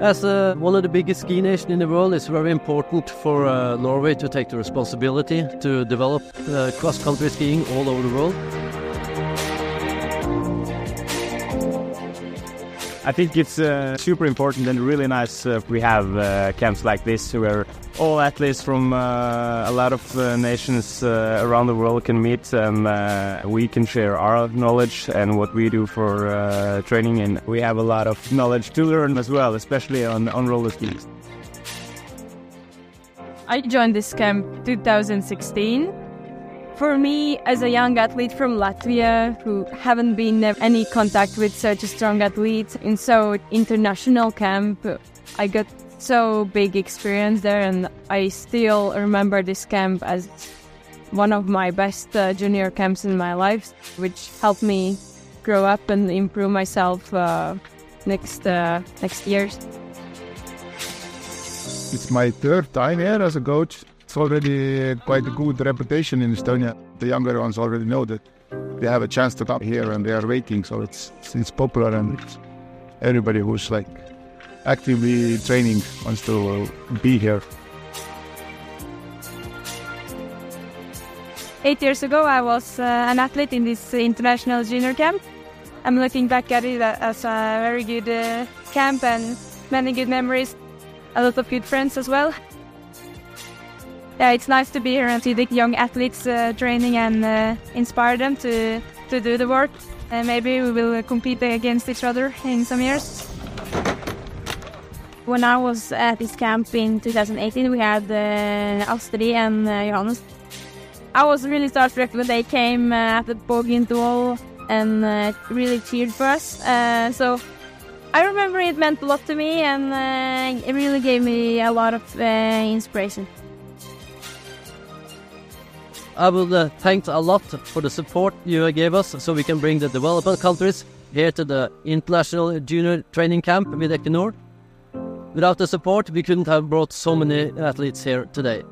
As uh, one of the biggest ski nations in the world, it's very important for uh, Norway to take the responsibility to develop uh, cross-country skiing all over the world. I think it's uh, super important and really nice uh, we have uh, camps like this where all athletes from uh, a lot of uh, nations uh, around the world can meet and we can share our knowledge and what we do for training and we have a lot of knowledge to learn as well, especially on, on roller skis. I joined this camp 2016 for me, as a young athlete from Latvia who haven't been any contact with such a strong athlete in so international camp, I got so big experience there, and I still remember this camp as one of my best uh, junior camps in my life, which helped me grow up and improve myself uh, next uh, next years. It's my third time here as a coach it's already quite a good reputation in Estonia. The younger ones already know that they have a chance to come here and they are waiting, so it's it's popular and it's everybody who's like actively training wants to be here. Eight years ago, I was uh, an athlete in this international junior camp. I'm looking back at it as a very good uh, camp and many good memories, a lot of good friends as well yeah, it's nice to be here and see the young athletes uh, training and uh, inspire them to, to do the work. And maybe we will compete against each other in some years. When I was at this camp in 2018, we had uh, Astrid and uh, Johannes. I was really starstruck when they came uh, at the Bogintuol and uh, really cheered for us. Uh, so I remember it meant a lot to me and uh, it really gave me a lot of inspiration. I will uh, thank a lot for the support you gave us so we can bring the development countries here to the International Junior Training Camp with Equinor. Without the support, we couldn't have brought so many athletes here today.